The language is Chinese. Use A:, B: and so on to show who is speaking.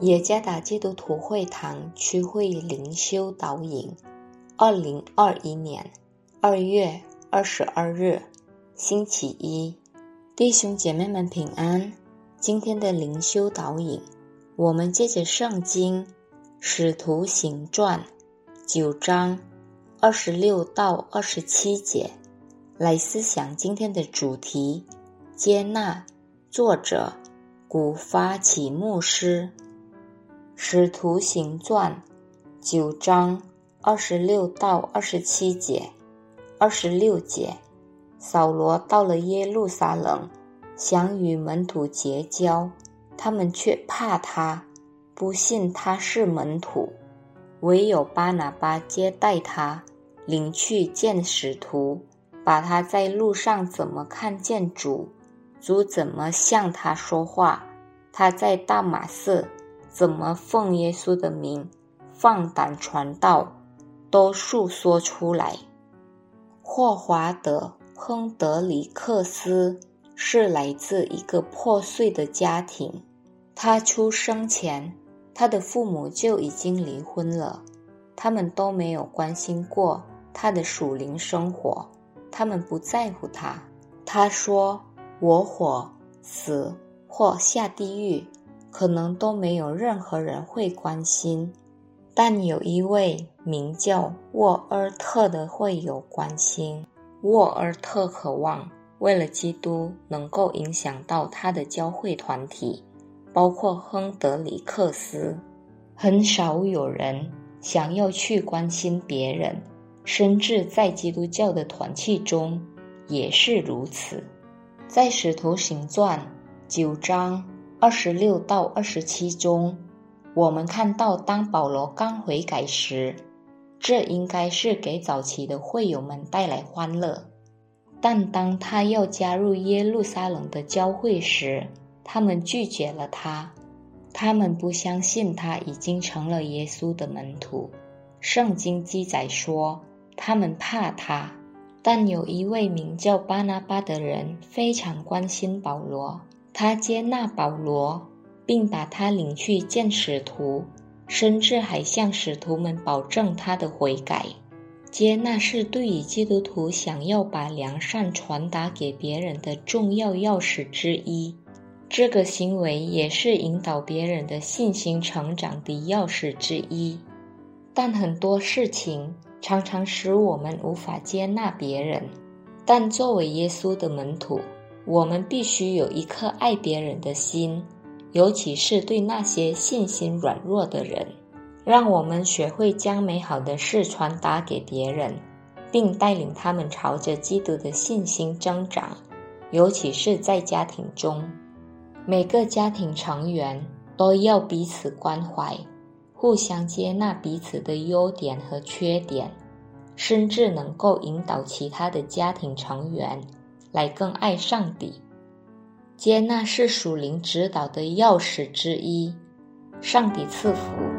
A: 耶加达基督徒会堂区会灵修导引，二零二一年二月二十二日，星期一，弟兄姐妹们平安。今天的灵修导引，我们借着圣经《使徒行传》九章二十六到二十七节来思想今天的主题：接纳。作者古发起牧师。使徒行传九章二十六到二十七节，二十六节，扫罗到了耶路撒冷，想与门徒结交，他们却怕他，不信他是门徒，唯有巴拿巴接待他，领去见使徒，把他在路上怎么看见主。主怎么向他说话？他在大马色怎么奉耶稣的名放胆传道，都述说出来。霍华德·亨德里克斯是来自一个破碎的家庭。他出生前，他的父母就已经离婚了。他们都没有关心过他的属灵生活，他们不在乎他。他说。我火死或下地狱，可能都没有任何人会关心，但有一位名叫沃尔特的会有关心。沃尔特渴望为了基督能够影响到他的教会团体，包括亨德里克斯。很少有人想要去关心别人，甚至在基督教的团契中也是如此。在《使徒行传》九章二十六到二十七中，我们看到，当保罗刚悔改时，这应该是给早期的会友们带来欢乐；但当他要加入耶路撒冷的教会时，他们拒绝了他。他们不相信他已经成了耶稣的门徒。圣经记载说，他们怕他。但有一位名叫巴拿巴的人非常关心保罗，他接纳保罗，并把他领去见使徒，甚至还向使徒们保证他的悔改。接纳是对于基督徒想要把良善传达给别人的重要钥匙之一。这个行为也是引导别人的信心成长的钥匙之一。但很多事情。常常使我们无法接纳别人，但作为耶稣的门徒，我们必须有一颗爱别人的心，尤其是对那些信心软弱的人。让我们学会将美好的事传达给别人，并带领他们朝着基督的信心增长。尤其是在家庭中，每个家庭成员都要彼此关怀。互相接纳彼此的优点和缺点，甚至能够引导其他的家庭成员来更爱上帝。接纳是属灵指导的钥匙之一。上帝赐福。